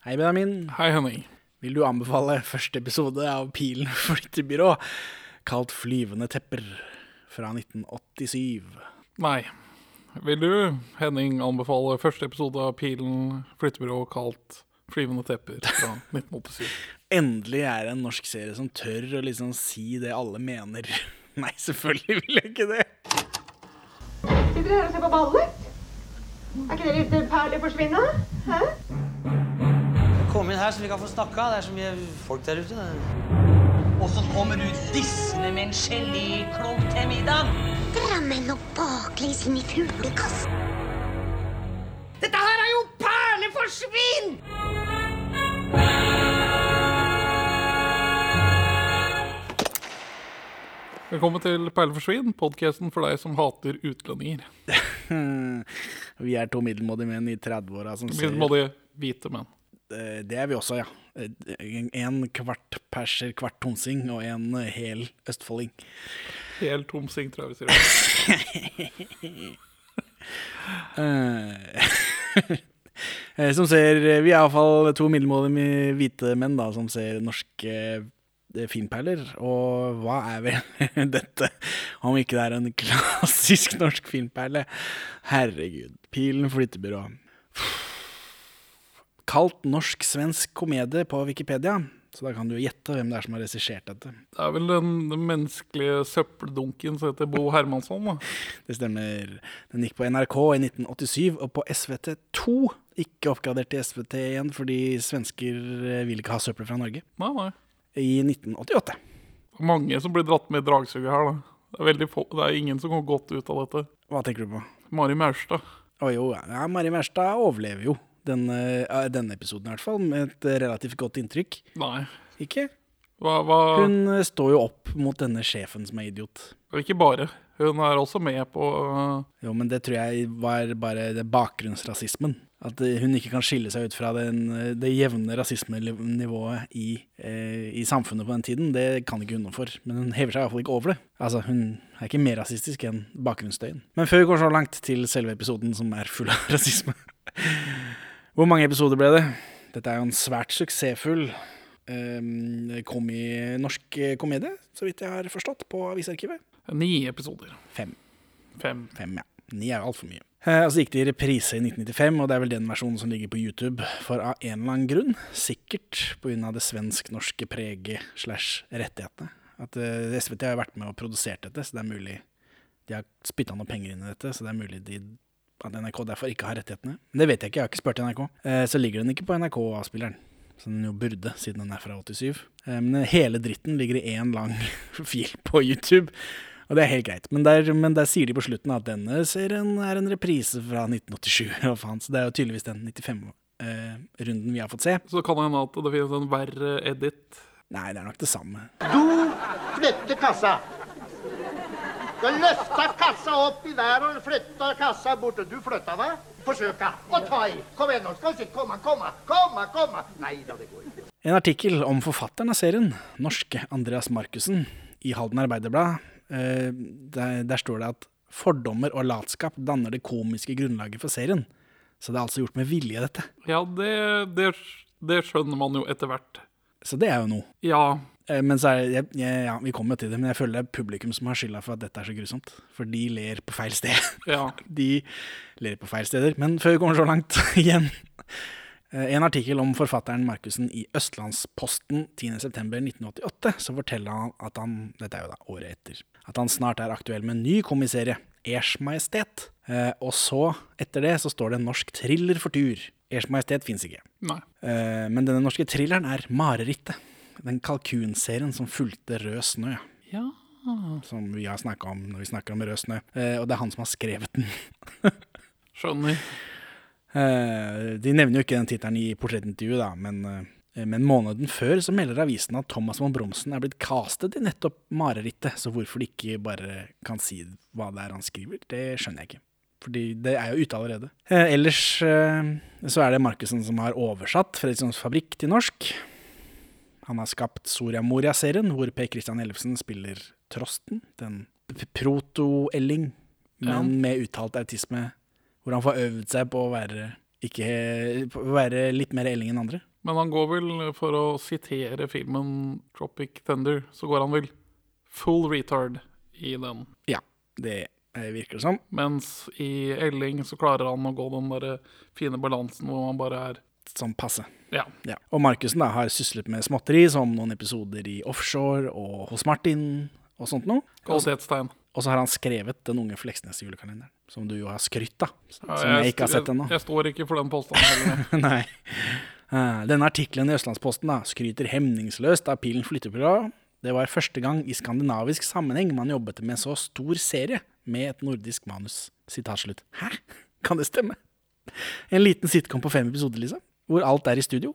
Hei, Benjamin. Hei, Henning. Vil du anbefale første episode av Pilen flyttebyrå, kalt Flyvende tepper, fra 1987? Nei. Vil du, Henning, anbefale første episode av Pilen flyttebyrå kalt Flyvende tepper fra 1987? Endelig er det en norsk serie som tør å liksom si det alle mener. Nei, selvfølgelig vil jeg ikke det. Sitter dere her og ser på ballet? Er ikke dere ute perler forsvinne? Hæ? Kom inn her så vi kan få snakka. Det er så mye folk der ute. Og så kommer du dissende med en geléklump til middag. Drammen og baklengs inn i fuglekassen. Dette her er jo perleforsvinn! Velkommen til Perleforsvinn, podkasten for deg som hater utlendinger. Vi er to middelmådige menn i 30-åra som ser Middelmådige hvite menn. Eh, Det er vi også, ja. Eh, En kvart perser, kvart tomsing, og en hel østfolding. Helt tomsing, tror jeg vi sier. Eh, eh, Som ser Vi er iallfall to middelmådige hvite menn da, som ser norske eh, filmperler. Og hva er vel dette, om ikke det er en klassisk norsk filmperle? Herregud. Pilen flyttebyrå. Kalt norsk-svensk komedie på Wikipedia. Så da kan du gjette hvem det er som har regissert dette. Det er vel den, den menneskelige søppeldunken som heter Bo Hermansson, da. Det stemmer. Den gikk på NRK i 1987, og på SVT2. Ikke oppgradert til SVT igjen, fordi svensker eh, vil ikke ha søppel fra Norge. Nei, nei. I 1988. Mange som blir dratt med i dragsuget her, da. Det er, få, det er ingen som kommer godt ut av dette. Hva tenker du på? Mari Maurstad. Å jo, ja, Mari Maurstad overlever jo denne, eh, denne episoden, i hvert fall, med et eh, relativt godt inntrykk. Nei. Ikke? Hva, hva Hun eh, står jo opp mot denne sjefen som er idiot. Og Ikke bare. Hun er også med på uh... Jo, men det tror jeg var bare det bakgrunnsrasismen. At eh, hun ikke kan skille seg ut fra den, eh, det jevne rasismenivået i, eh, i samfunnet på den tiden. Det kan ikke hun noe for. Men hun hever seg iallfall ikke over det. Altså, Hun er ikke mer rasistisk enn bakgrunnsstøyen. Men før vi går så langt til selve episoden, som er full av rasisme Hvor mange episoder ble det? Dette er jo en svært suksessfull eh, i norsk eh, komedie, så vidt jeg har forstått, på Avisarkivet. ni episoder. Fem. Fem. Fem, ja. Ni er jo altfor mye. Eh, og så gikk det i reprise i 1995, og det er vel den versjonen som ligger på YouTube for av en eller annen grunn. Sikkert pga. det svensk-norske preget slash rettighetene. At eh, SVT har vært med og produsert dette, så det er mulig de har spytta noe penger inn i dette, så det er mulig de, at NRK derfor ikke har rettighetene. Men det vet jeg ikke, jeg har ikke spurt NRK. Eh, så ligger den ikke på NRK-avspilleren. Som den jo burde, siden den er fra 87. Eh, men hele dritten ligger i én lang fil på YouTube. Og det er helt greit. Men der, men der sier de på slutten at denne serien er en reprise fra 1987. Og faen, så det er jo tydeligvis den 95-runden vi har fått se. Så kan det hende at det finnes en verre edit. Nei, det er nok det samme. Du flytter kassa. Du løfter kassa opp i været og flytter kassa bort. Du flytter hva? Forsøka å ta i. Kom igjen nå. Skal vi sitte. Kom, kom, kom, kom. Nei da, det går ikke. En artikkel om forfatteren av serien, norske Andreas Markussen, i Halden Arbeiderblad, eh, der, der står det at fordommer og latskap danner det komiske grunnlaget for serien. Så det er altså gjort med vilje, dette. Ja, det, det, det skjønner man jo etter hvert. Så det er jo noe. Ja, Eh, Men så er jeg, jeg, ja, vi kommer jo til det, men jeg føler det er publikum som har skylda for at dette er så grusomt. For de ler på feil sted. ja. De ler på feil steder. Men før vi kommer så langt igjen eh, En artikkel om forfatteren Markussen i Østlandsposten 10.9.1988, så forteller han at han Dette er jo da året etter. At han snart er aktuell med en ny komiserie, Ers Majestet. Eh, og så, etter det, så står det norsk thriller for tur. Ers Majestet fins ikke. Eh, men denne norske thrilleren er Marerittet. Den kalkunserien som fulgte Rød snø. Ja. Som vi har snakka om når vi snakker om Rød snø. Eh, og det er han som har skrevet den. Skjønner. Eh, de nevner jo ikke den tittelen i portrettintervjuet, da, men, eh, men måneden før så melder avisen at Thomas von Bromsen er blitt castet i nettopp Marerittet, så hvorfor de ikke bare kan si hva det er han skriver, det skjønner jeg ikke. Fordi det er jo ute allerede. Eh, ellers eh, så er det Markussen som har oversatt Fredrikssons Fabrikk til norsk. Han har skapt Soria Moria-serien, hvor Per Christian Ellefsen spiller Trosten, den proto-Elling, men Ja. med uttalt autisme, hvor han får øvd seg på å være, ikke, på å være litt mer Elling enn andre. Men han går vel, for å sitere filmen Tropic Thunder, så går han vel full retard i den. Ja, det virker det som. Mens i Elling så klarer han å gå den der fine balansen hvor man bare er Sånn passe. Ja. Ja. Og Markussen har syslet med småtteri, som noen episoder i Offshore og hos Martin og sånt noe. Kvalitetstegn. og så har han skrevet Den unge Fleksnes julekalenderen, som du jo har skrytt av. Som Ja, jeg ikke har sett ennå. Jeg, jeg står ikke for den påstanden heller. Nei. Eh, Denne artikkelen i Østlandsposten da, skryter hemningsløst av Pilen flytteprogram. Det var første gang i skandinavisk sammenheng man jobbet med så stor serie med et nordisk manus. sitatslutt. Hæ? Kan det stemme? En liten sitcom på fem episoder, liksom? Hvor alt er i studio?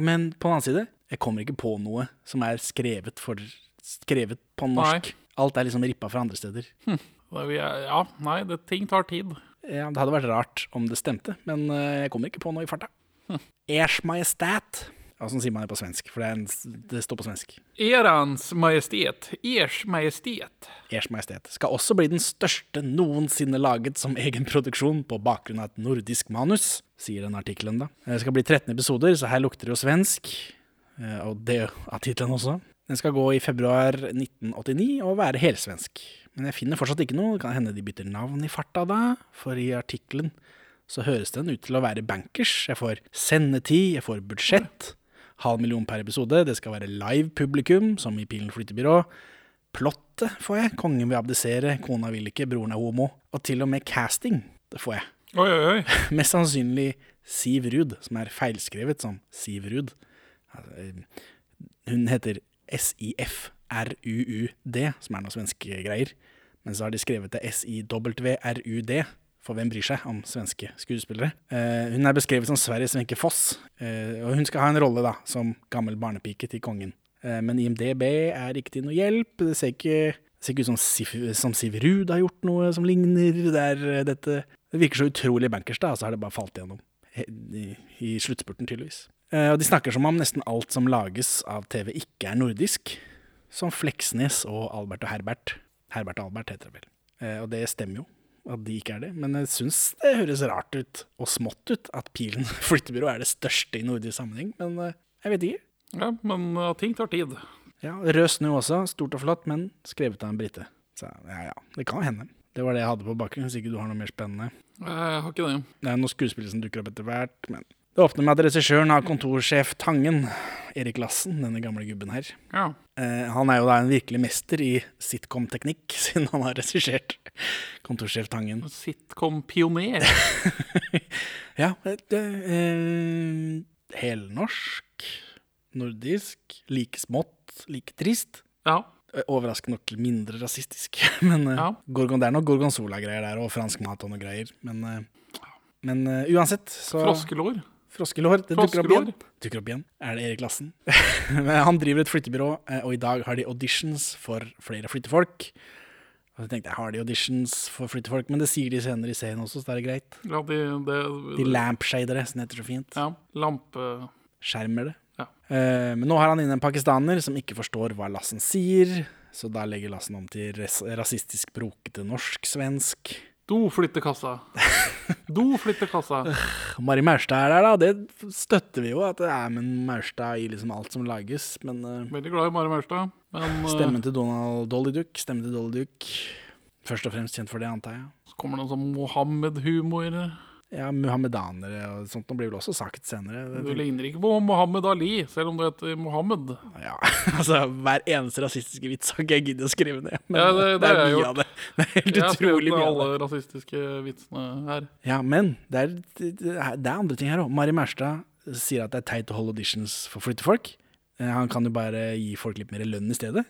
Men på den annen side, jeg kommer ikke på noe som er skrevet, for, skrevet på norsk. Alt er liksom rippa fra andre steder. Hm. Ja, nei, det, ting tar tid. Ja, det hadde vært rart om det stemte, men eh, jeg kommer ikke på noe i farta. Ers Majestat. Ja, sånn sier man det på svensk, for det, en, det står på svensk. Erans majestet, ers majestet. Ers Majestet skal også bli den største noensinne laget som egen produksjon på bakgrunn av et nordisk manus, sier den artikkelen, da. Det skal bli 13 episoder, så her lukter det jo svensk. eh, Og det av tittelen også. Den skal gå i februar 1989 og være helsvensk. Men jeg finner fortsatt ikke noe. Det kan hende de bytter navn i farta da, for i artikkelen så høres den ut til å være bankers. Jeg får sendetid, jeg får budsjett. Halv million per episode. Det skal være live publikum, som i Pilen flyttebyrå. Plottet får jeg. Kongen vil abdisere, kona vil ikke, broren er homo. Og til og med casting. Det får jeg. Oi, oi, oi. Mest sannsynlig Siv Ruud, som er feilskrevet som Siv Ruud. Altså, Hun heter S-I-F-R-U-U-D, som er noe svenske greier. Men så har de skrevet det S-I-W-R-U-D, for hvem bryr seg om svenske skuespillere? Eh, hun er beskrevet som Sveriges Wenche Foss, eh, og hun skal ha en rolle da, som gammel barnepike til kongen. Eh, men IMDb er ikke til noe hjelp. Det ser ikke, det ser ikke ut som Sif, som Siv Ruud har gjort noe som ligner. Det, er, eh, dette, det virker så utrolig bankers, da, og så har det bare falt igjennom. I, i sluttspurten, tydeligvis. Eh, og de snakker som om nesten alt som lages av TV, ikke er nordisk. Som Fleksnes og Albert og Herbert. Herbert og Albert heter det vel. Eh, og det stemmer jo, at de ikke er det. Men jeg syns det høres rart ut, og smått ut, at Pilen flyttebyrå er det største i nordisk sammenheng. Men eh, jeg vet ikke. Ja, men uh, ting tar tid. Ja, Rød snø også, stort og flott, men skrevet av en brite. Så ja, ja, det kan hende. Det var det jeg hadde på bakgrunnen, hvis ikke du har noe mer spennende. Jeg har ikke det. Det er noen skuespillere som dukker opp etter hvert, men det åpner med at regissøren har kontorsjef Tangen, Erik Lassen, denne gamle gubben her. Ja. Eh, han er jo da en virkelig mester i sitcom-teknikk, siden han har regissert kontorsjef Tangen. Sitcom-pioner. Ja, det, eh, helnorsk, nordisk, like smått, like trist. Ja. Eh, Overraskende nok mindre rasistisk. Men eh, Ja. Gorgon, det er noe gorgonzola-greier der, og fransk mat og noe greier. Men, eh, men uh, uansett, så Froskelår. Froskelår, det dukker opp igjen. Dukker opp igjen. Er det Erik Lassen? Han driver et flyttebyrå, eh, og i dag har de auditions for flere flyttefolk. Og så tenkte jeg, har de auditions for flyttefolk? Men det sier de senere i serien også, så det er greit. Ja, de, de, De lampshadere, som heter så fint. ja, lampe... Skjermer det. Ja. Eh, men nå har han inne en pakistaner som ikke forstår hva Lassen sier, så da legger Lassen om til rasistisk brokete norsk-svensk. Do flytter kassa. Do flytter kassa. Mari Maurstad er der, da. Det støtter vi jo, at det er med Maurstad i liksom alt som lages. Men uh... Veldig glad i Mari Maurstad. Men eh, stemmen til Donald Dolly Duck, stemmen til Dolly Duck. Først og fremst kjent for det, antar jeg. så kommer det noe sånn Mohammed-humor. Ja, muhammedanere og sånt det blir vel også sagt senere. Du ligner ikke på Mohammed Ali, selv om du heter Mohammed. Ja, altså Hver eneste rasistiske vits har ikke jeg giddet å skrive ned. Men Ja, det- det er mye gjort. av det. Det er helt Jeg utrolig mye av alle rasistiske vitsene her. Ja, men det er, det er andre ting her òg. Mari Maurstad sier at det er teit å holde auditions for flyttefolk. Eh, Han kan jo bare gi folk litt mer lønn i stedet.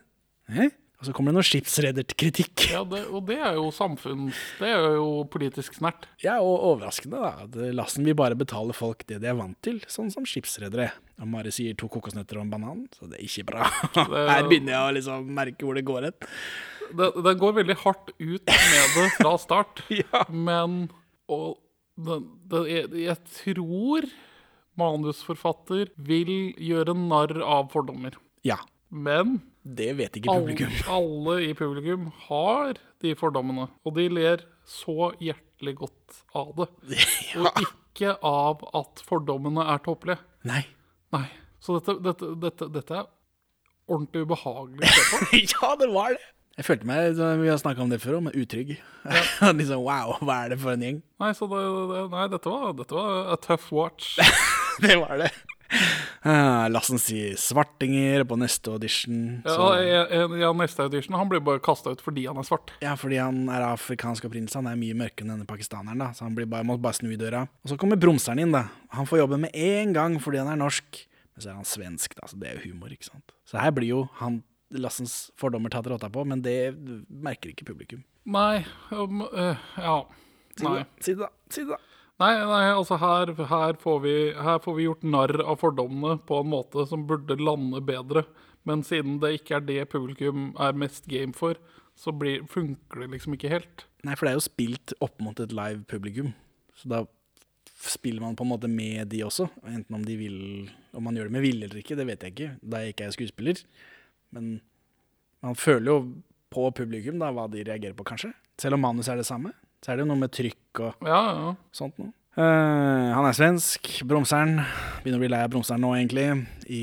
Eh? Og så kommer det noe skipsrederkritikk. Ja, det, og det er jo samfunns... Det er jo politisk snert. Ja, og overraskende, da. At Lassen vil bare betale folk det de er vant til, sånn som skipsredere. Og Mari sier to kokosnøtter og en banan, så det er ikke bra. Her begynner jeg å liksom merke hvor det går hen. Det, det går veldig hardt ut med det fra start, Ja. men og det, det, jeg tror manusforfatter vil gjøre narr av fordommer. Ja, Men det vet ikke publikum. alle i publikum har de fordommene, og de ler så hjertelig godt av det. Og ikke av at fordommene er tåpelige. Nei. Nei. Så dette, dette, dette, dette er ordentlig ubehagelig å se på. ja, det var det! Jeg følte meg, vi har snakka om det før, men utrygg. liksom, wow, hva er det for en gjeng? Nei, så det, nei var, dette var a tough watch. det var det. Uh, Lassen sier svartinger på neste audition. Ja, så- ja, ja, neste audition Han blir bare kasta ut fordi han er svart. Ja, fordi han er afrikansk opprinnelse. Han er mye mørkere enn denne pakistaneren, da. Så han blir bare, må bare snu i døra. Og så kommer bromseren inn, da. Han får jobben med en gang fordi han er norsk. Men så er han svensk, da, så det er jo humor, ikke sant. Så her blir jo han Lassens fordommer tatt råta på, men det merker ikke publikum. Nei um, uh, Ja. Nei. si det, da. Si det, da. Nei, nei, altså her, her, får vi, her får vi gjort narr av fordommene på en måte som burde lande bedre. Men siden det ikke er det publikum er mest game for, så blir, funker det liksom ikke helt. Nei, for det er jo spilt opp mot et live publikum. Så da spiller man på en måte med de også. Enten om de vil Om man gjør det med vilje eller ikke, det vet jeg ikke, da jeg ikke er skuespiller. Men man føler jo på publikum da hva de reagerer på, kanskje. Selv om manus er det samme, så er det jo noe med trykk og Ja, ja. sånt noe. Uh, han er svensk, bromseren. Begynner å bli lei av bromseren nå, egentlig, i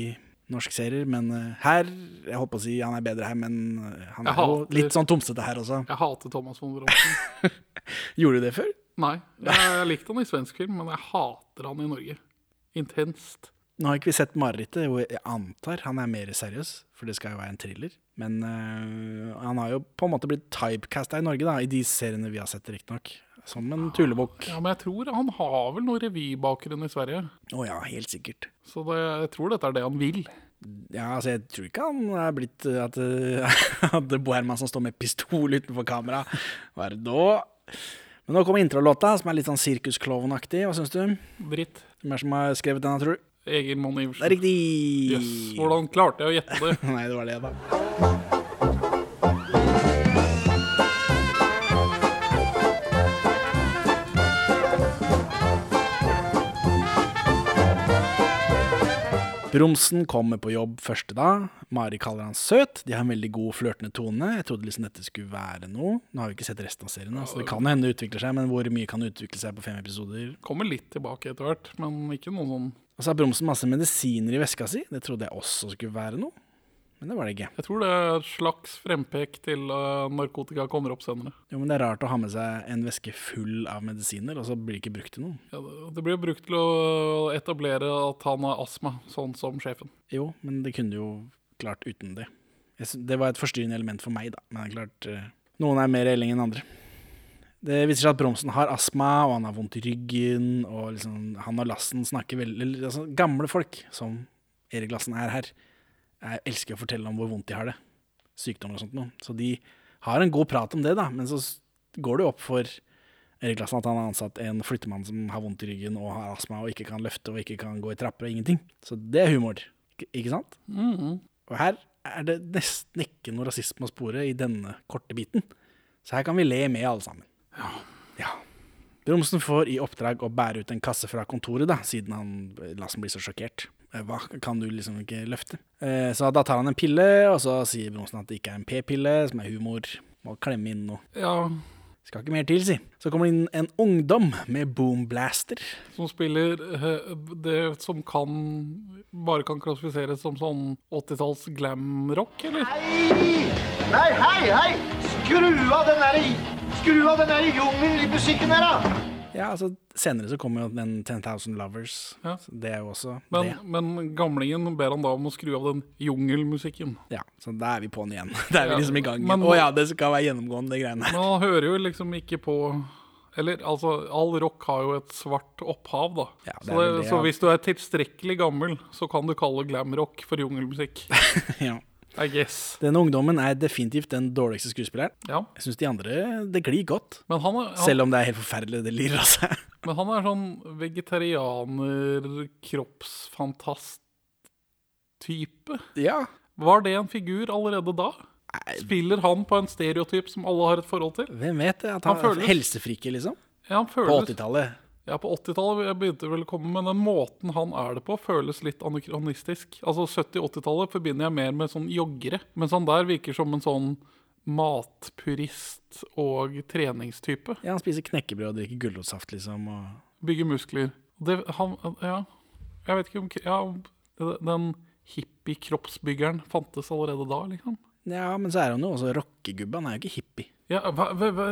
norske serier. Men uh, her Jeg holdt på å si han er bedre her, men eh, han er jo litt sånn tomsete her også. Jeg hater Thomas von Bromsen. Gjorde du det før? Nei, jeg, jeg likte han i svensk film, men jeg hater han i Norge. Intenst. Nå har ikke vi sett marerittet, og jeg antar han er mer seriøs, for det skal jo være en thriller. Men øh, han har jo på en måte blitt typecasta i Norge, da, i de seriene vi har sett, riktignok. Som en tullebukk. Ja, Men jeg tror han har vel noe revybakgrunn i Sverige. Å ja, helt sikkert. Så det, jeg tror dette er det han vil. Ja, altså, jeg tror ikke han er blitt øh, at, det at Bo Hermansen står med pistol utenfor kamera. Hva er det da? Men nå kommer introlåta, som er litt sånn sirkusklovnaktig. Hva syns du? Dritt. Hvem er som har skrevet den, tror du? Egil Monn Det er riktig! Yes. Hvordan klarte jeg å gjette det? Nei, det var det, da. Bromsen kommer på jobb første dag. Mari kaller han søt. De har en veldig god flørtende tone. Jeg trodde liksom dette skulle være noe. Nå har vi ikke sett resten av serien, så det kan hende det utvikler seg, men hvor mye kan det utvikle seg på fem episoder? Kommer litt tilbake etter hvert, men ikke noe sånn Og så har Bromsen masse medisiner i veska si. Det trodde jeg også skulle være noe, men det var det ikke. Jeg tror det er et slags frempek til uh, narkotika kommer opp senere. Jo, men det er rart å ha med seg en veske full av medisiner, og så blir det ikke brukt til noe. Ja, det, det blir brukt til å etablere at han har astma, sånn som sjefen. Jo, men det kunne jo klart uten det. Det var et forstyrrende element for meg, da. Men det er klart, eh, noen er mer elling enn andre. Det viser seg at Bromsen har astma, og han har vondt i ryggen, og liksom, han og Lassen snakker veldig altså, Gamle folk, som Erik Lassen er her, jeg elsker å fortelle om hvor vondt de har det. Sykdommer og sånt noe. Så de har en god prat om det, da. Men så går det jo opp for Erik Lassen at han har ansatt en flyttemann som har vondt i ryggen og har astma og ikke kan løfte og ikke kan gå i trapper og ingenting. Så det er humor, ikke- sant? Og her er det nesten ikke noe rasisme å spore i denne korte biten. Så her kan vi le med alle sammen. Ja. Bromsen får i oppdrag å bære ut en kasse fra kontoret, da, siden han, Lassen blir så sjokkert. Eh, Hva kan du liksom ikke løfte? Eh, så da tar han en pille, og så sier Bromsen at det ikke er en p-pille, som er humor. Må klemme inn noe. Ja, Skal ikke mer til, si. Så kommer det inn en ungdom med boomblaster. som spiller eh, det som kan bare kan klassifiseres som sånn 80-talls glam-rock, eller? Hei! Nei, hei, hei! Skru av den der, skru av den der jungelmusikken her, da! Ja, altså Senere så kommer jo den 10,000 Lovers. Ja. Det er jo også Men, det. men gamlingen ber han da om å skru av den jungelmusikken. Ja, Så da er vi på'n igjen. Da er vi liksom i gang. men- Å ja, det skal være gjennomgående, de greiene. Men han hører jo liksom ikke på Eller altså, all rock har jo et svart opphav, da. Ja, det er så, det, det, så hvis du er tilstrekkelig gammel, så kan du kalle glamrock for jungelmusikk. ja. I guess. Denne ungdommen er definitivt den dårligste skuespilleren. Ja. Jeg syns de andre det glir godt. Men han er, han, Selv om det er helt forferdelig, det lirer av seg. men han er sånn vegetarianer, kroppsfantast-type. Ja. Var det en figur allerede da? Spiller han på en stereotyp som alle har et forhold til? Hvem vet det? At Han han, føles- helsefrike, liksom? Ja, han På 80-tallet. Ja, på 80-tallet jeg begynte vel å komme, men den måten han er det på, føles litt anakronistisk. Altså 70-80-tallet forbinder jeg mer med sånn joggere, mens han der virker som en sånn matpurist og treningstype. Ja, Han spiser knekkebrød og drikker gulrotsaft, liksom. Og... Bygger muskler. Det, han, ja, jeg vet ikke om Ja, Den hippie-kroppsbyggeren fantes allerede da, liksom. Ja, men så er han jo også rockegubbe. Han er jo ikke hippie. Ja, hva, hva, hva,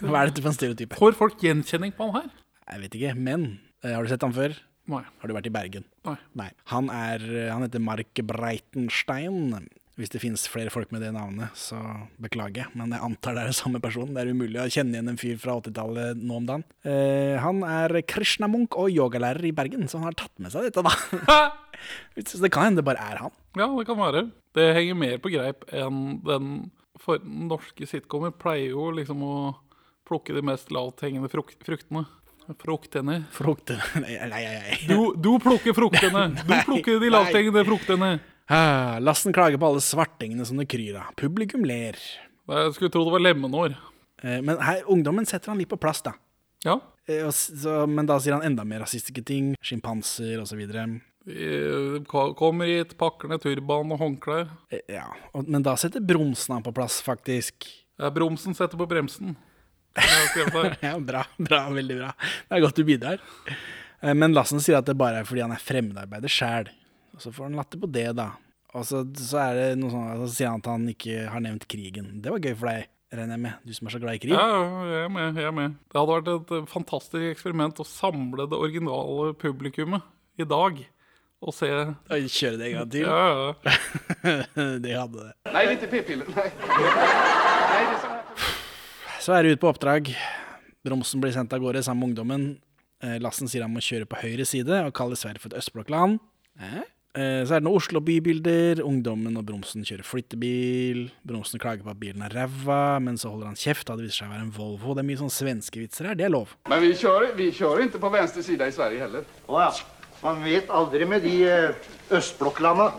Hva er dette for en stereotype? Får folk gjenkjenning på han her? Jeg vet ikke, men eh, har du sett han før? Nei. Har du vært i Bergen? Nei. Nei. Han, er, han heter Mark Breitenstein. Hvis det finnes flere folk med det navnet, så beklager jeg, men jeg antar det er den samme personen. Det er umulig å kjenne igjen en fyr fra 80-tallet nå om dagen. Eh, han er Krishna-munk og yogalærer i Bergen, så han har tatt med seg dette, da. Så det kan hende det bare er han. Ja, det kan være. Det henger mer på greip enn den For norske sitcomer pleier jo liksom å plukke de mest lavthengende fruk fruktene. Fruktene. Nei, nei, nei. Du, du plukker fruktene! Du plukker de lavthengende fruktene. Lassen klager på alle svartingene som det kryr av. Publikum ler. Jeg skulle tro det var lemenår. Eh, men her, ungdommen setter han litt på plass, da. Ja. Eh, så, men da sier han enda mer rasistiske ting. Sjimpanser osv. Kommer hit, pakker ned turban og håndklær. Eh, Ja, men da setter bromsen han på plass, faktisk. Bromsen setter på bremsen. Ja, bra, bra, veldig bra. Det er godt du bidrar. Eh, Men Lassen sier at det bare er fordi han er fremmedarbeider sjæl. Og så får han latter på det, da. Og så, så er det noe sånn, så sier han at han ikke har nevnt krigen. Det var gøy for deg, regner jeg med. Du som er så glad i krig. Ja, ja, jeg er med. jeg er med. Det hadde vært et eh, fantastisk eksperiment å samle det originale publikummet i dag. Og se Ja, Oi, Kjøre det en gang til. ja. det hadde det. Är inte p-piller. Nej. Nej, det är sån här... Så er det ut på oppdrag. Bromsen blir sendt av gårde sammen med ungdommen. Eh, Lassen sier han må kjøre på høyre side og kaller Sverige for et østblokkland. Eh? Så er det noen Oslo-bybilder. Ungdommen og Bromsen kjører flyttebil. Bromsen klager på at bilen er ræva, men så holder han kjeft da det viser seg å være en Volvo. Det er mye sånn svenske vitser her. Det er lov. Men vi kjører, vi kjører ikke på venstre sida i Sverige heller. Å ja. Man vet aldri med de eh, østblokklanda.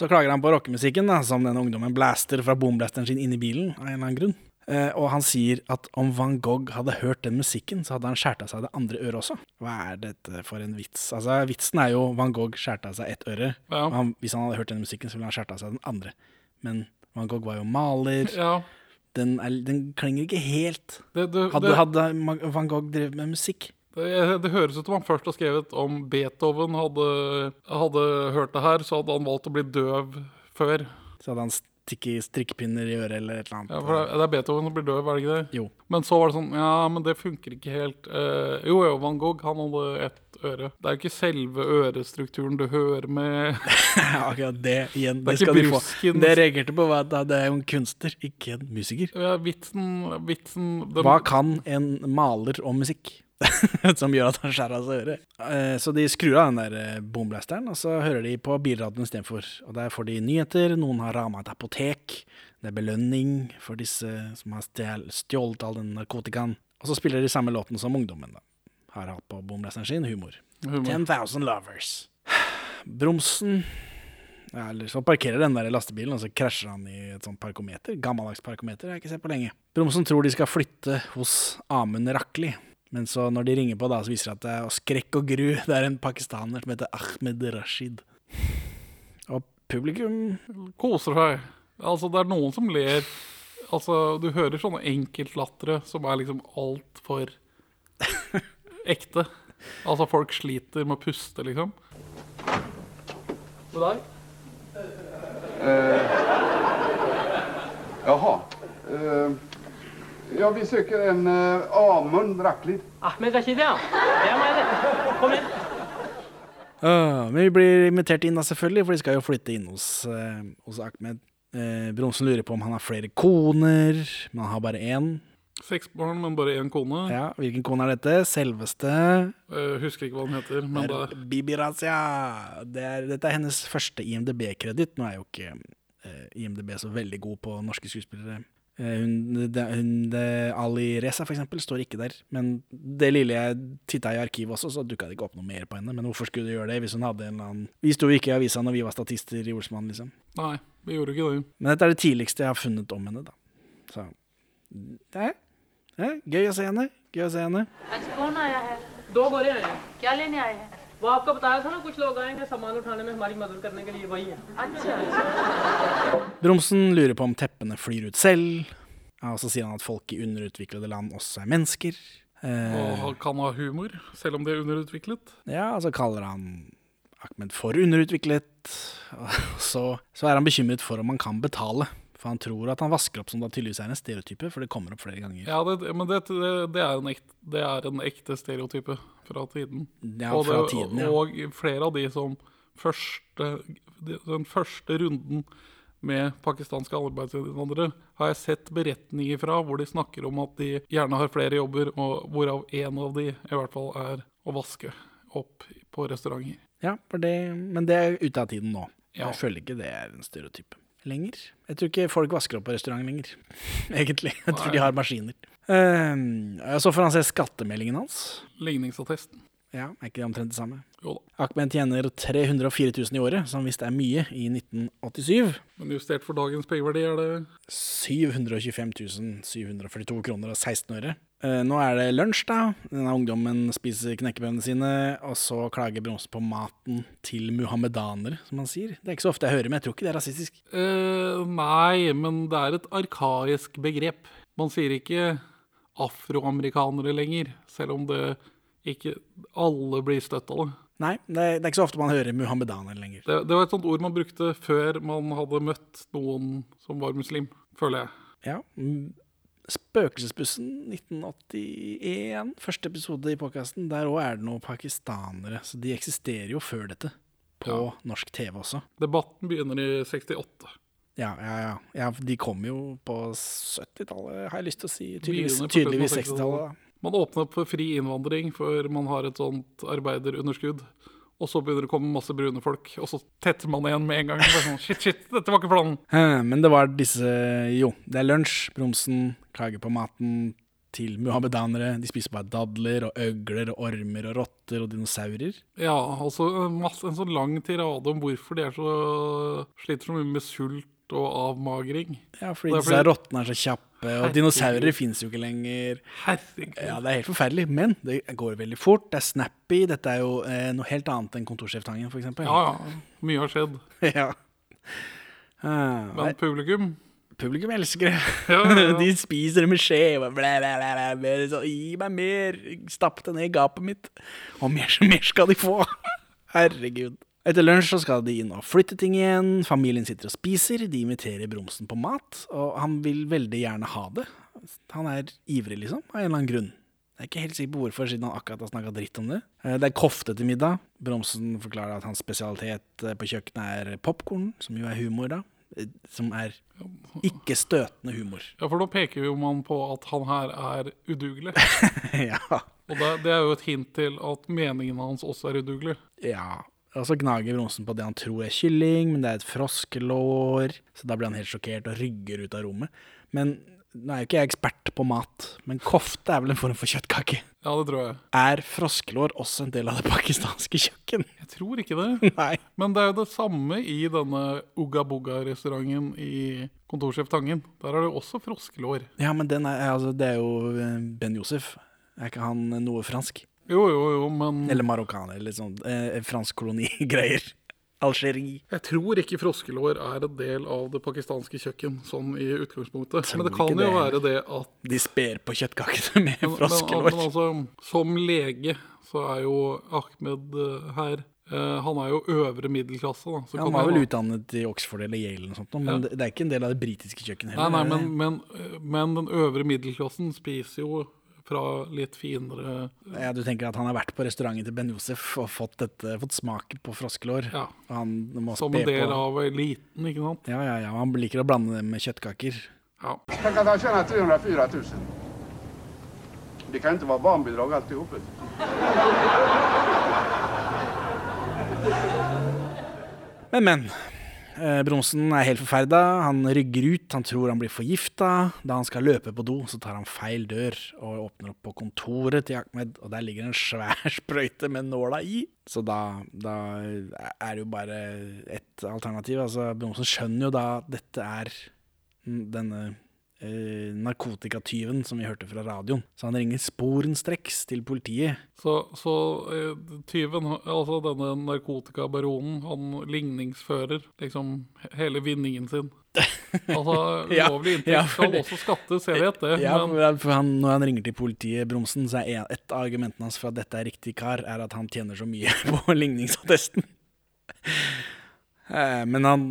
Så klager han på rockemusikken, da, som denne ungdommen blaster fra boomblasteren sin inn i bilen. av en eller annen grunn. Eh, og han sier at om Van Gogh hadde hørt den musikken, så hadde han skåret av seg det andre øret også. Hva er dette for en vits? Altså, Vitsen er jo Van Gogh skårte av seg ett øre. Ja. Han, hvis han hadde hørt den musikken, så ville han skåret av seg den andre. Men Van Gogh var jo maler. ja. Den, er, den klinger ikke helt. Det, det, Hadde, det, hadde Van Gogh drevet med musikk? Det, det høres ut som han først har skrevet om Beethoven hadde, hadde hørt det her, så hadde han valgt å bli døv før. Så hadde han stikket strikkepinner i øret eller et eller annet. Ja, for det, er Beethoven som blir døv, er det ikke det? Jo. Men så var det sånn Ja, men det funker ikke helt. Uh, jo, jo, Van Gogh, han hadde ett øre. Det er jo ikke selve ørestrukturen du hører med Ja, akkurat det igjen. Det Det, skal skal de få. Det jeg reagerte på, var at det er jo en kunstner, ikke en musiker. ja, Vitsen, vitsen Hva kan en maler om musikk? som gjør at han skjærer av seg øret. Eh, Så de skrur av den der bomblasteren boomblasteren, og så hører de på bilradioen istedenfor. Og der får de nyheter, noen har rama et apotek, det er belønning for disse som har stjålet all den narkotikaen. Og så spiller de samme låten som ungdommen da har hatt på boomblasteren sin, humor. Humor. 10,000 lovers. Bromsen ja, eller så parkerer den der lastebilen, og så krasjer han i et sånt parkometer. Gammeldags parkometer, jeg har ikke sett på lenge. Bromsen tror de skal flytte hos Amund Rakli. Men så når de ringer på, da, så viser det at det er skrekk og gru. Det er en pakistaner som heter Ahmed Rashid. Og publikum koser seg. Altså, det er noen som ler. Altså, du hører sånne enkeltlattere som er liksom altfor ekte. Altså, folk sliter med å puste, liksom. Med deg? Uh, Jaha. Eh, ja, vi søker en uh, Amund Racklid. Ahmed Rashid, ja. Det er meg, det. Kom inn. Uh, Men vi blir invitert inn, da, selvfølgelig, for de skal jo flytte inn hos, uh, hos Ahmed. Uh, Bromsen lurer på om han har flere koner, men han har bare én. Seks barn, men bare én kone. Ja, Hvilken kone er dette? Selveste uh, husker ikke hva den heter, men det er Bibi Razia. Det er, dette er hennes første IMDb-kreditt. Nå er jo ikke eh, IMDb så veldig god på norske skuespillere. Eh, hun, det, hun det, Ali Reza, for eksempel, står ikke der. Men det lille jeg titta i arkivet også, så dukka det ikke opp noe mer på henne. Men hvorfor skulle du gjøre det hvis hun hadde en eller annen Vi sto ikke i avisa når vi var statister i Olsmann, liksom. Nei, vi gjorde ikke det. Men dette er det tidligste jeg har funnet om henne, da. Så det er gøy å se henne. Gøy å se henne. Da går jeg. है दो गोरे आए हैं क्या लेने आए हैं वो आपको बताया था ना कुछ लोग आएंगे सामान उठाने में हमारी मदद करने के लिए वही है अच्छा अच्छा Bromsen lurer på om teppene flyr ut selv. Ja, og så sier han at folk i underutviklede land også er mennesker. Eh, Og han kan ha humor, selv om de er underutviklet. Ja, og så kaller han Ahmed for underutviklet. Og så, så er han bekymret for om han kan betale. For han tror at han vasker opp som da tydeligvis er en stereotype, for det kommer opp flere ganger. Ja, det, men det, det, det, er en ekte, det er en ekte stereotype fra tiden. Ja, og, fra tiden, ja. og flere av de som første, Den første runden med pakistanske arbeidsinnvandrere har jeg sett beretninger fra hvor de snakker om at de gjerne har flere jobber, og hvorav én av de i hvert fall er å vaske opp på restauranter. Ja, det, men det er ute av tiden nå. Ja. Jeg føler ikke det er en stereotype lenger. Jeg tror ikke folk vasker opp på restaurant lenger, egentlig. Jeg tror de har maskiner. Um, så får han se skattemeldingen hans. Ligningsattesten. Ja, Er ikke det omtrent det samme? Jo da. Ahmed tjener 304 000 i året, som visst er mye, i 1987. Men justert for dagens pengeverdi er det 725 742 kroner og 16 øre. Eh, nå er det lunsj, da. Denne ungdommen spiser knekkebrødene sine, og så klager Bronse på maten til muhammedanere, som han sier. Det er ikke så ofte jeg hører, men jeg tror ikke det er rasistisk. Eh, nei, men det er et arkaisk begrep. Man sier ikke afroamerikanere lenger, selv om det ikke alle blir støtta, da. Nei, det er, det er ikke så ofte man hører muhammedaner lenger. det. Det var et sånt ord man brukte før man hadde møtt noen som var muslim, føler jeg. Ja. mm, Spøkelsesbussen 1981, første episode i podkasten. Der òg er det noen pakistanere, så de eksisterer jo før dette. På norsk TV også. Debatten begynner i 68. Ja, ja, ja. ja de kom jo på 70-tallet, har jeg lyst til å si. Tydeligvis, tydeligvis 60-tallet. 60-tallet. da. Man åpner opp for fri innvandring for man har et sånt arbeiderunderskudd. Og så begynner det å komme masse brune folk, og så tetter man igjen med en gang. Sånn, shit, shit, dette var ikke planen. Eh, Men det var disse Jo, det er lunsj. Bromsen klager på maten til muhammedanere. De spiser bare dadler og øgler og ormer og rotter og dinosaurer. Ja, altså en, masse, en sånn lang tirade om hvorfor de er så sliter så mye med sult og avmagring. Ja, fordi fordi... disse rottene er så kjappe, og Herregud. dinosaurer fins jo ikke lenger. Herregud. Ja, Det er helt forferdelig, men det går veldig fort. Det er snappy. Dette er jo eh, noe helt annet enn Kontorsjeftangen, f.eks. Ja, ja. Mye har skjedd. ja. Uh, Men publikum publikum elsker det. Ja, ja, ja. De spiser det med skje. blæ, blæ, blæ, så, Gi meg mer! Stapp det ned i gapet mitt. Og mer, mer skal de få. Herregud. Etter lunsj så skal de inn og flytte ting igjen. Familien sitter og spiser. De inviterer Bromsen på mat, og han vil veldig gjerne ha det. Han er ivrig, liksom, av en eller annen grunn. Jeg er ikke helt sikker på hvorfor, siden han akkurat har snakka dritt om det. Eh, Det er kofte til middag. Bromsen forklarer at hans spesialitet eh, på kjøkkenet er popkorn, som jo er humor, da. Eh, Som er ikke støtende humor. Ja, for da peker jo man på at han her er udugelig. ja. Og det, det er jo et hint til at meningen hans også er udugelig. ja. Og så gnager Bronsen på det han tror er kylling, men det er et froskelår. Så da blir han helt sjokkert og rygger ut av rommet. Men nå er jo ikke jeg ekspert på mat, men kofte er vel en form for kjøttkake. Ja, det tror jeg. Er froskelår også en del av det pakistanske kjøkken? Jeg tror ikke det. Nei. Men det er jo det samme i denne Ugga Bugga-restauranten i Kontorsjef Tangen. Der er det jo også froskelår. Ja, men den er, altså, det er jo eh, Ben Josef. Er ikke han noe fransk? Jo, jo, jo, men Eller marokkaner, eller sånn eh, fransk kolonigreier. Algerie. jeg tror ikke froskelår er en del av det pakistanske kjøkken, sånn i utgangspunktet. Men det kan det. jo være det at De sper på kjøttkakene med Men, men, froskelår. men altså, som lege så er jo Ahmed eh, her eh, Han er jo øvre middelklasse, da. Så Ja, han var vel da- utdannet i Oxford eller Yale, eller sånt, men Ja. det, det er ikke en del av det britiske kjøkkenet heller. Nei, nei, men, men, eh, men den øvre middelklassen spiser jo fra litt finere ja, Du tenker at han har vært på restauranten til Ben Josef og fått, dette, fått smaken på froskelår? Ja. Og han må Som en del på. av eliten, ikke sant? Ja, ja, ja. Han liker å blande det med kjøttkaker. Ja. Tänk at han tjener 304 000. Det kan ikke være barnbidrag alt i hop. Men, men. Eh, Bromsen er helt forferda. Han rygger ut. Han tror han blir forgifta. Da han skal løpe på do, så tar han feil dør og åpner opp på kontoret til Ahmed, og der ligger en svær sprøyte med nåla i. Så da, da er det jo bare ett alternativ. Altså, Bronsen skjønner jo da at dette er denne eh, narkotikatyven som vi hørte fra radioen. Så han ringer sporenstreks til politiet. Så, så eh, tyven, altså denne narkotikabaronen, han ligningsfører liksom hele vinningen sin. Altså, ulovlig inntekt ja, skal også skattes, jeg vet det. Ja, men for han, Når han ringer til politiet, Bromsen, så er et av argumentene hans for at dette er riktig kar, er at han tjener så mye på ligningsattesten. Eh, Men han,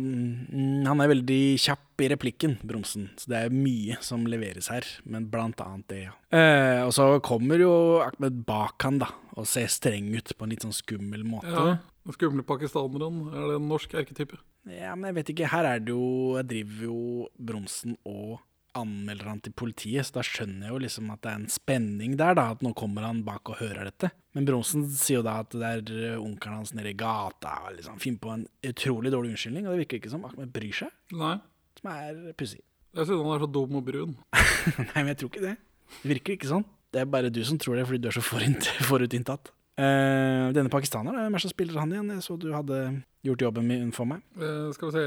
han er veldig kjapp i replikken, Bromsen, så det er mye som leveres her. Men blant annet det, ja. Eh, og så kommer jo Ahmed bak han, da, og ser streng ut på en litt sånn skummel måte. ja, den skumle pakistaneren, er det en norsk erketype? Ja, men jeg vet ikke. Her er det jo Jeg driver jo Bromsen og anmelder han til politiet, så da skjønner jeg jo liksom at det er en spenning der, da. At nå kommer han bak og hører dette. Men Bronsen sier jo da at det er eh, onkelen hans nede i gata, og liksom finner på en utrolig dårlig unnskyldning, og det virker ikke som Ahmed bryr seg, Nei. som er pussig. Jeg synes han er så dum og brun. Nei, men jeg tror ikke det. Det virker ikke sånn. Det er bare du som tror det, fordi du er så forutinntatt. Uh, denne pakistaneren, hvem er det som spiller han igjen? Jeg så du hadde gjort jobben min for meg. Uh, skal vi se,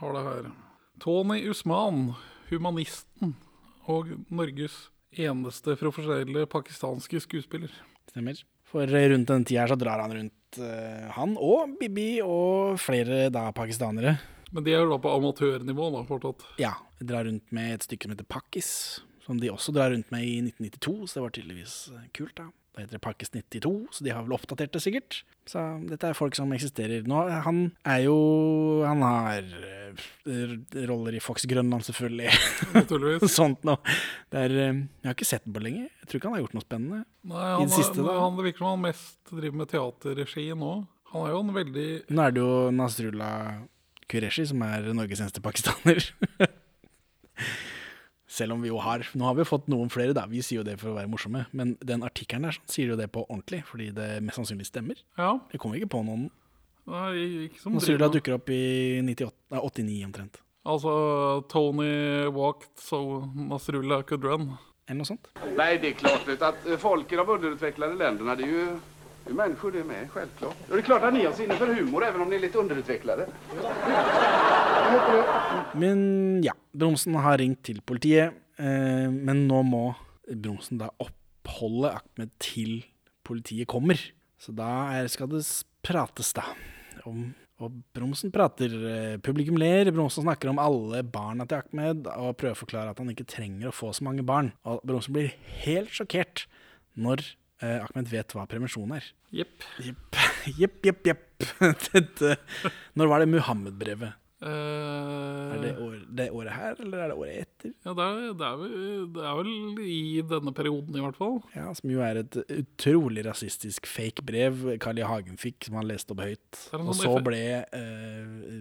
har det her. Tony Usman, humanisten og Norges eneste profesjonelle pakistanske skuespiller. Stemmer. For rundt den tida så drar han rundt uh, han og Bibi og flere da pakistanere. Men de er jo da på amatørnivå da, fortsatt. Ja, De drar rundt med et stykke som heter Pakkis, som de også drar rundt med i 1992, så det var tydeligvis eh, kult, da. Da heter det Pakkis 92, så de har vel oppdatert det sikkert. Så dette er folk som eksisterer nå. Han er jo Han har eh, roller i Fox Grønland, selvfølgelig. Naturligvis. Sånt noe. Er eh, Jeg har ikke sett den på lenge. Jeg tror ikke han har gjort noe spennende. Nei, I han, det siste, da. han det virker som han mest driver med teaterregi nå. Han er jo en veldig Nå er det jo Nasrullah Qureshi som er Norges eneste pakistaner. Selv om vi jo har Nå har vi fått noen flere, da. Vi sier jo det for å være morsomme. Men den artikkelen der sånn, sier jo det på ordentlig, fordi det mest sannsynlig stemmer. Ja. Jeg kommer ikke på noen. Nei, ikke som Nå sier du det dukker opp i 98, nei, 89 omtrent. Altså, Tony walked so Nasrullah could run. Eller noe sånt. Nei, det er klart vet, att eh, folk i de underutvecklade landene, det er jo det är människor det med, självklart. Och det är klart att ni har sinne för humor även om ni är lite underutvecklade. Men ja, Bromsen har ringt til politiet, eh, men nå må Bromsen da oppholde Ahmed til politiet kommer. Så da er, skal det prates, da. Om, og Bromsen prater, eh, publikum ler, Bromsen snakker om alle barna til Ahmed, og prøver å forklare at han ikke trenger å få så mange barn. Og Bromsen blir helt sjokkert når eh, Ahmed vet hva prevensjon er. Jepp. Jepp, jepp, jepp. jepp. Dette, når var det Muhammed-brevet? Eh, Er det, år, det året her, eller er det året etter? Ja, det er, det, er vel, det er vel i denne perioden i hvert fall. Ja, Som jo er et utrolig rasistisk fake brev Carl I. Hagen fikk, som han leste opp høyt. Og sånn så ble uh,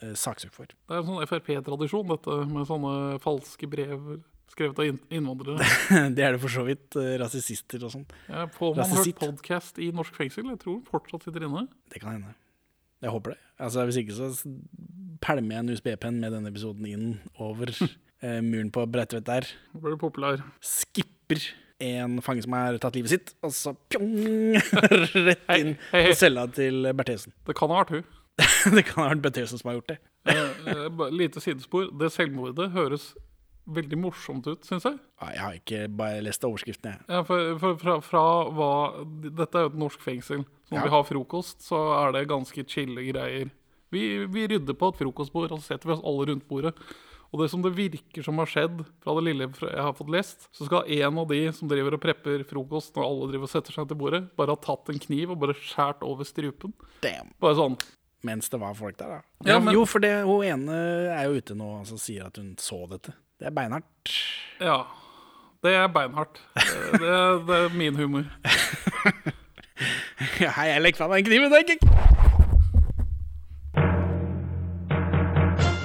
uh, saksøkt for. Det er en sånn Frp-tradisjon, dette med sånne falske brev skrevet av innvandrere. det er det for så vidt. Rasister og sånn. Ja, får man hørt podkast i norsk fengsel? Jeg tror han fortsatt sitter inne. Det kan hende. Jeg håper det. Altså Hvis ikke så pælmer jeg en USB-penn med denne episoden inn over eh, muren på Bredtvet der. Nå blir det populær. Skipper en fange som har tatt livet sitt, og så pjong, rett inn hei, hei. på cella til Bertheussen. Det kan ha vært hun. det kan ha vært Bertheussen som har gjort det. Bare Lite sidespor. Det selvmordet høres veldig morsomt ut, syns jeg. Jeg har ikke bare lest overskriften, jeg. Ja, for, for, fra, fra hva Dette er jo et norsk fengsel. Når Ja. vi har frokost, så er det ganske chille greier. Vi, vi rydder på et frokostbord, og så setter vi oss alle rundt bordet. Og det som det virker som har skjedd, fra det lille jeg har fått lest, så skal en av de som driver og prepper frokost når alle driver og setter seg til bordet, bare ha tatt en kniv og bare skjært over strupen. Damn. Bare sånn. Mens det var folk der, da. Ja, men- Jo, for det, hun ene er jo ute nå og sier at hun så dette. Det er beinhardt. Ja. Det er beinhardt. Det, det, det er min humor. Hei, jeg legger fra meg kniven, tenker jeg.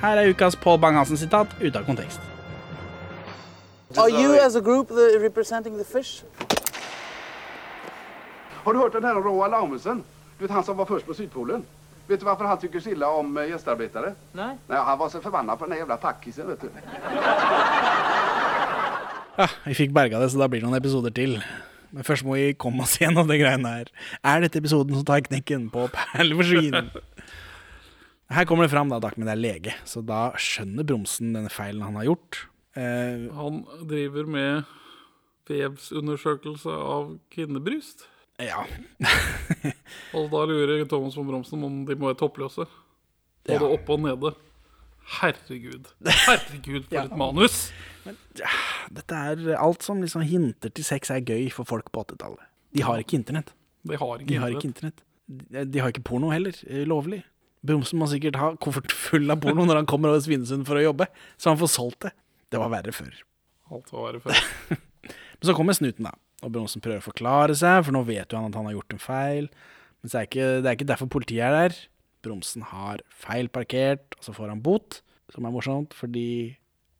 Her er ukas Pål Bang-Hansen-sitat ute av kontekst. Are you as a group the, representing the fish? Har du hørt den her om Roald Amundsen? Du vet han som var først på Sydpolen? Vet du hvorfor han tykker så illa om gjestearbeidere? Nei. Nej. Nej, han var så forbanna på den jævla pakkisen, vet du. Ja, vi fikk berga det, så da blir det noen episoder til. Men først må vi komme oss gjennom det greiene her. Er dette episoden som tar knekken på perleforsvin? Her kommer det fram da, at Ahmed er lege, så da skjønner Bromsen denne feilen han har gjort. Eh, Han driver med vevsundersøkelse av kvinnebryst. ja. Og da lurer Thomas von Bromsen om de må være toppløse. Både Ja. oppe og nede. Herregud. Herregud, for Ja. et manus! Dette er alt som liksom hinter til sex er gøy for folk på 80-tallet. De har ikke internett. De har ikke De har ikke internett. De de har ikke porno heller, eh, lovlig. Bromsen må sikkert ha koffert full av porno når han kommer over Svinesund for å jobbe, så han får solgt det. Det var verre før. Alt var verre før. Men så kommer snuten, da. Og Bromsen prøver å forklare seg, for nå vet jo han at han har gjort en feil. Men så er ikke, det er ikke derfor politiet er der. Bromsen har feil parkert, og så får han bot, som er morsomt, fordi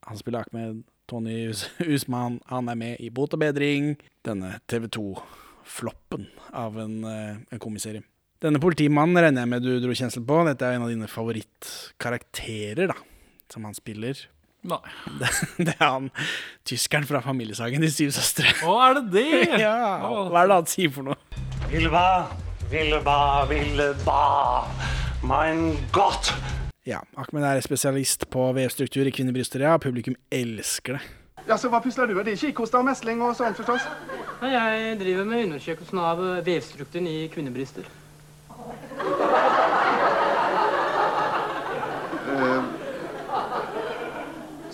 han spiller Ahmed Tony Usman. Han er med i Bot og bedring, denne TV 2-floppen av en, eh, en komiserie. Denne politimannen regner jeg med du dro kjensel på. Dette er en av dine favorittkarakterer, da, som han spiller. Nei. Det, det er han tyskeren fra familiesagen De syv søstre. Å, er det det? ja, hva er det han sier for noe? Vilba, Vilba, Vilba, mein Gott! Ja, Ahmed er spesialist på vevstruktur i kvinnebryster, ja. Publikum elsker det. Jaså, hva pusler du med? Det er kikhoste og mesling og sånt, forstås? Nei, Jeg driver med undersøkelsen av vevstrukturen i kvinnebryster.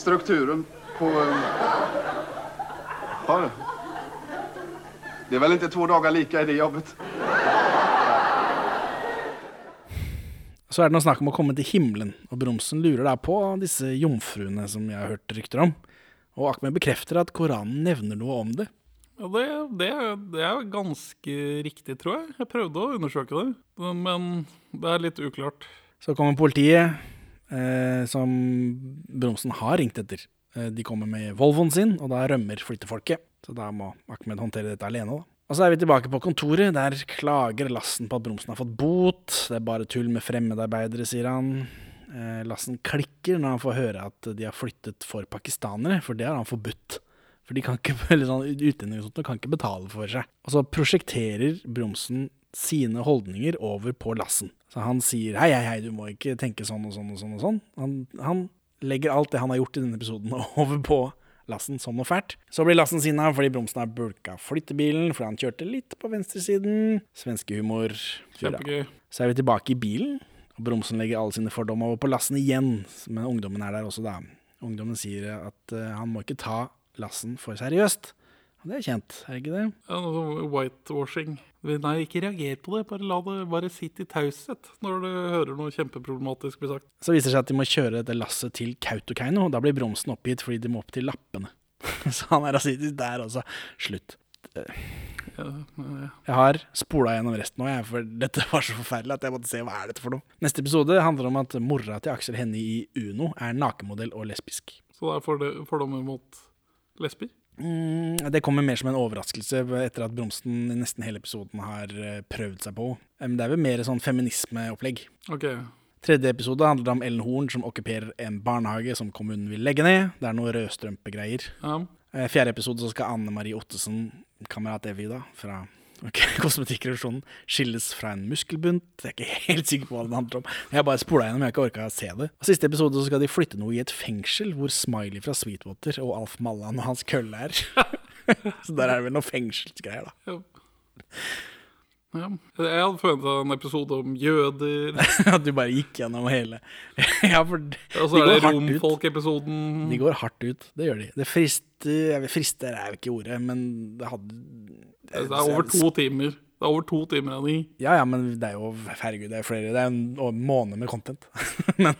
Strukturen på... Eh, ja, det. det är väl inte två dagar lika i det jobbet? Så er det noe snakk om å komme til himmelen, og Bromsen lurer da på disse jomfruene som jeg har hørt rykter om. Og Ahmed bekrefter at Koranen nevner noe om det. Ja, det, det, det er ganske riktig, tror jeg. Jeg prøvde å undersøke det, men det er litt uklart. Så kommer politiet, som Bromsen har ringt etter. Eh, de kommer med Volvoen sin, og da rømmer flyttefolket. Så da må Ahmed håndtere dette alene, da. Og så er vi tilbake på kontoret. Der klager Lassen på at Bromsen har fått bot. Det er bare tull med fremmedarbeidere, sier han. Eh, Lassen klikker når han får høre at de har flyttet for pakistanere, for det har han forbudt. For de kan ikke, eller sånn, kan ikke betale for seg. Og så prosjekterer Bromsen sine holdninger over på Lassen. Så han sier hei, hei, hei, du må ikke tenke sånn og sånn og sånn og sånn. Han, han legger alt det han har gjort i denne episoden over på Lassen som noe fælt. Så blir Lassen sinna fordi Bromsen har bulka flyttebilen fordi han kjørte litt på venstresiden. Svenskehumor. Kjempegøy. Så er vi tilbake i bilen, og Bromsen legger alle sine fordommer over på Lassen igjen. Men ungdommen er der også, da. Ungdommen sier at uh, han må ikke ta Lassen for seriøst. Det er kjent, er det ikke det? Ja, noe Whitewashing. Nei, ikke reager på det. Bare la det bare sitte i taushet når du hører noe kjempeproblematisk bli sagt. Så viser det seg at de må kjøre dette lasset til Kautokeino, og da blir Bromsen oppgitt fordi de må opp til lappene. Så han er rasistisk der også. Slutt. Jeg har spola gjennom resten nå, for dette var så forferdelig at jeg måtte se hva er dette for noe. Neste episode handler om at mora til Aksel Hennie i Uno er nakenmodell og lesbisk. Så det er fordommer mot lesber? Mm, det kommer mer som en overraskelse etter at Bromsen i nesten hele episoden har eh, prøvd seg på. Eh, det er vel mer sånn feminismeopplegg. Ok. Tredje episode handler om Ellen Horn som okkuperer en barnehage som kommunen vil legge ned. Det er noe rødstrømpegreier. Ja. Eh, Fjerde episode så skal Anne Marie Ottesen, kamerat Evy da, fra Kosmetikkrevisjonen, skilles fra en muskelbunt. Jeg er ikke helt sikker på hva det handler om. Jeg har bare spola gjennom, jeg har ikke orka å se det. Og Siste episode så skal de flytte noe i et fengsel hvor Smiley fra Sweetwater og Alf Mallan og hans kølle er. så der er det vel noe fengselsgreier, da. Ja. Ja. Jeg hadde forventa en episode om jøder. At du bare gikk gjennom hele. ja, for de, Og så er det romfolkepisoden. De går hardt ut, det gjør de. Det frister jeg vil friste er jo ikke ordet, men det hadde Det er over to timer. Det er over to timer av ni. Ja, ja, men det er jo Herregud, det er flere Det er en en måned med content. men,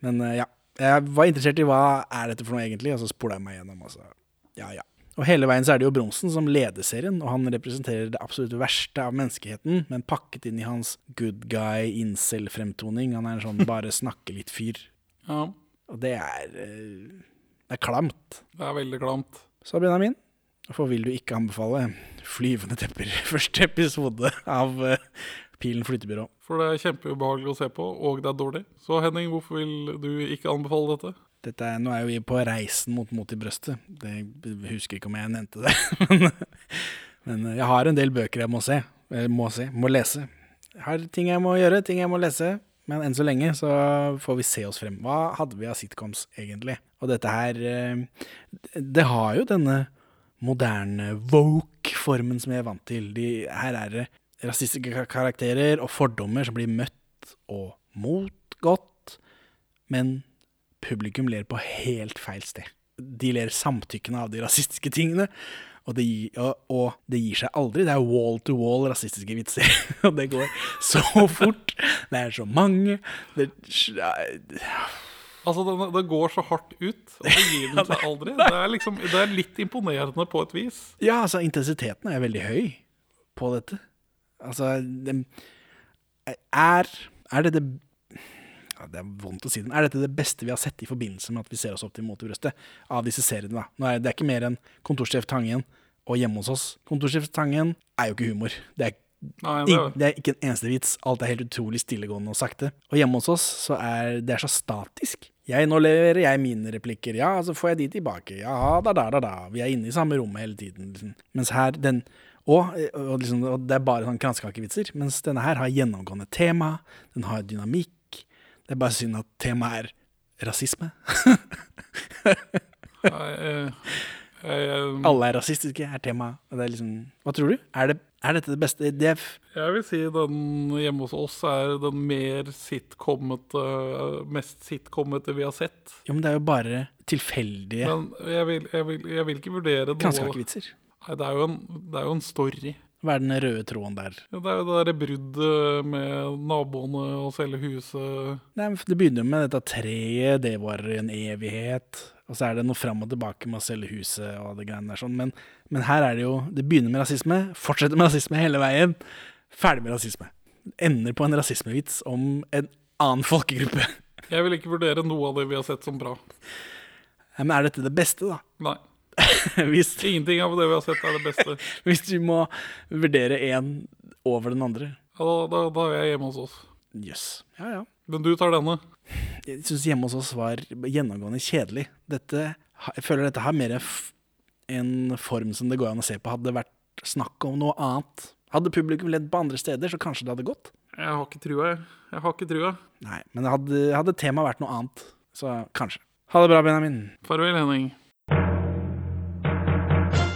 men eh, ja. Jeg var interessert i hva er dette for noe egentlig, og så spola jeg meg gjennom. Altså. Ja, ja. Og hele veien så er det jo Bronsen som leder serien, og han representerer det absolutt verste av menneskeheten, men pakket inn i hans good guy incel-fremtoning. Han er en sånn bare snakke litt-fyr. Ja. Og det er eh, Det er klamt. Det er veldig klamt. Så Benjamin, hvorfor vil du ikke anbefale Flyvende tepper første episode av eh, Pilen flyttebyrå? For det er kjempeubehagelig å se på, og det er dårlig. Så Henning, hvorfor vil du ikke anbefale dette? Dette er, nå er jo vi på reisen mot Mot i brøstet. Det jeg husker ikke om jeg nevnte det. men, men jeg har en del bøker jeg må se. Jeg må se, må lese. Jeg har ting jeg må gjøre, ting jeg må lese. Men enn så lenge så får vi se oss frem. Hva hadde vi av sitcoms, egentlig? Og dette her eh, Det har jo denne moderne woke-formen som jeg er vant til. De, her er det rasistiske karakterer og fordommer som blir møtt og motgått. Men publikum ler på helt feil sted. De ler samtykkende av de rasistiske tingene. Og det, gi- og, og det gir seg aldri. Det er wall to wall rasistiske vitser. Og det går så fort. Det er så mange. Det, Altså, det, den, går så hardt ut, og det gir den seg aldri. Det er, liksom, det er litt imponerende på et vis. Ja, altså, intensiteten er veldig høy på dette. Altså, det, er, er det det ja, Det er vondt å si det. Er dette det beste vi har sett i forbindelse med at vi ser oss opp til Mot i brøstet? Av disse seriene, da. Nå er det er ikke mer enn Kontorsjef Tangen og Hjemme hos oss. Kontorsjef Tangen er jo ikke humor. Det er, Nei, det er- det er ikke en eneste vits. Alt er helt utrolig stillegående og sakte. Og Hjemme hos oss så er det er så statisk. Jeg, nå leverer jeg mine replikker. Ja, så får jeg de tilbake. Ja, da, da, da, da. Vi er inne i samme rommet hele tiden. Liksom. Mens her, den og, og, liksom, og det er bare sånn kransekakevitser. Mens denne her har gjennomgående tema. Den har dynamikk. Det er bare synd at temaet er rasisme. Eh, jeg, Alle er rasistiske, er temaet. Liksom Hva tror du? Er, det, er dette det beste? Det jeg vil si den hjemme hos oss er den mer sitcomete, mest sitcomete vi har sett. Jo, men det er jo bare tilfeldige Men jeg vil, jeg vil, jeg vil ikke vurdere kransekakevitser. Nei, det er, jo en, det er jo en story. Hva er den røde tråden der? Ja, Det er jo det derre bruddet med naboene og selge huset. Nei, men Det begynner jo med dette treet, det varer en evighet. Og så er det noe fram og tilbake med å selge huset og det greiene der sånn. Men, men her er det jo Det begynner med rasisme, fortsetter med rasisme hele veien. Ferdig med rasisme. Ender på en rasismevits om en annen folkegruppe. Jeg vil ikke vurdere noe av det vi har sett som bra. Men er dette det beste, da? Nei. hvis, Ingenting av det vi har sett, er det beste. hvis du må vurdere én over den andre. Ja, da, da, da er jeg hjemme hos oss. Jøss. Ja, ja. Men du tar denne. Jeg syns hjemme hos oss var gjennomgående kjedelig. Dette, jeg føler dette her mer en form som det går an å se på. Hadde det vært snakk om noe annet, hadde publikum ledd på andre steder, så kanskje det hadde gått. Jeg har ikke trua, jeg. Jeg har ikke trua. Nei, men hadde, hadde temaet vært noe annet, så kanskje. Ha det bra, Benjamin. Farvel, Henning.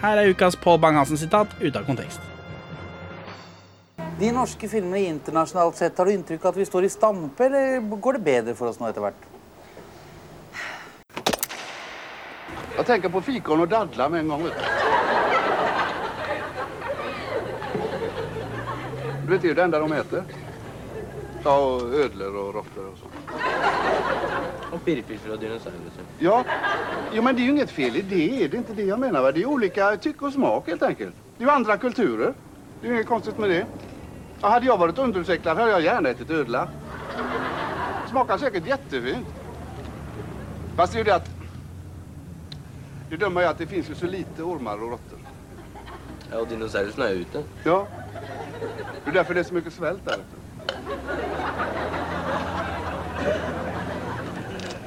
Her er ukas Pål Bang-Hansen-sitat ute av kontekst. De norske filmene internasjonalt sett, har du inntrykk av at vi står i stampe, eller går det bedre for oss nå etter hvert? Jeg tenker på fikon og dadler med en gang. Vet du. vet, det betyr ju det enda de äter. Ja, og ødler og råttor og så. Och pirpir från dinosaurier. Ja, jo, men det är ju inget fel i det. Det är inte det jag menar. Va? Det är olika tycke och smak helt enkelt. Det är ju andra kulturer. Det är inget konstigt med det. Ja, hade jag varit underutvecklad hade jag gärna ätit ödla. Smakar säkert jättefint. Fast det är ju det att... Det dumma är att det finns ju så lite ormar och råttor. Ja, och dinosaurierna är ute. Ja. Det är därför det är så mycket svält där ute.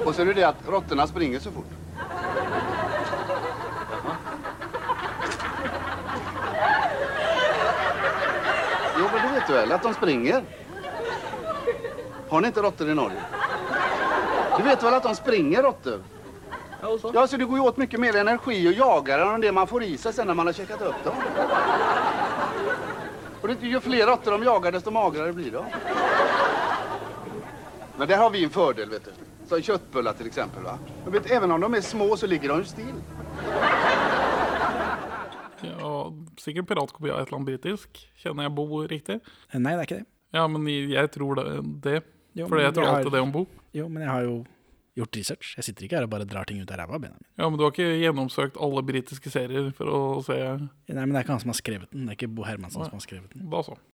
Och så är det det att råttorna springer så fort. Jo, men det vet du väl, att de springer. Har ni inte råttor i Norge? Du vet väl att de springer råttor? Ja, och så? Ja, så det går ju åt mycket mer energi jage dem än det man får i sig sen när man har checkat upp dem. Och det, ju fler råttor de jagar, desto magrare blir de. Men där har vi en fördel, vet du. Som köttbullar till exempel, va. Jag vet, även om de är små så ligger de ju still. Ja, sikkert piratkopi av et eller annet britisk. Kjenner jeg Bo riktig? Nei, det er ikke det. Ja, men jeg tror det. det. Jo, Fordi jeg tror alltid det om Bo. Jo, men jeg har jo gjort research. Jeg sitter ikke her og bare drar ting ut av ræva. Benjamin. Ja, Men du har ikke gjennomsøkt alle britiske serier for å se Nei, men det er ikke han som har skrevet den. Det er ikke Bo Hermansen Nei. som har skrevet den. Da så.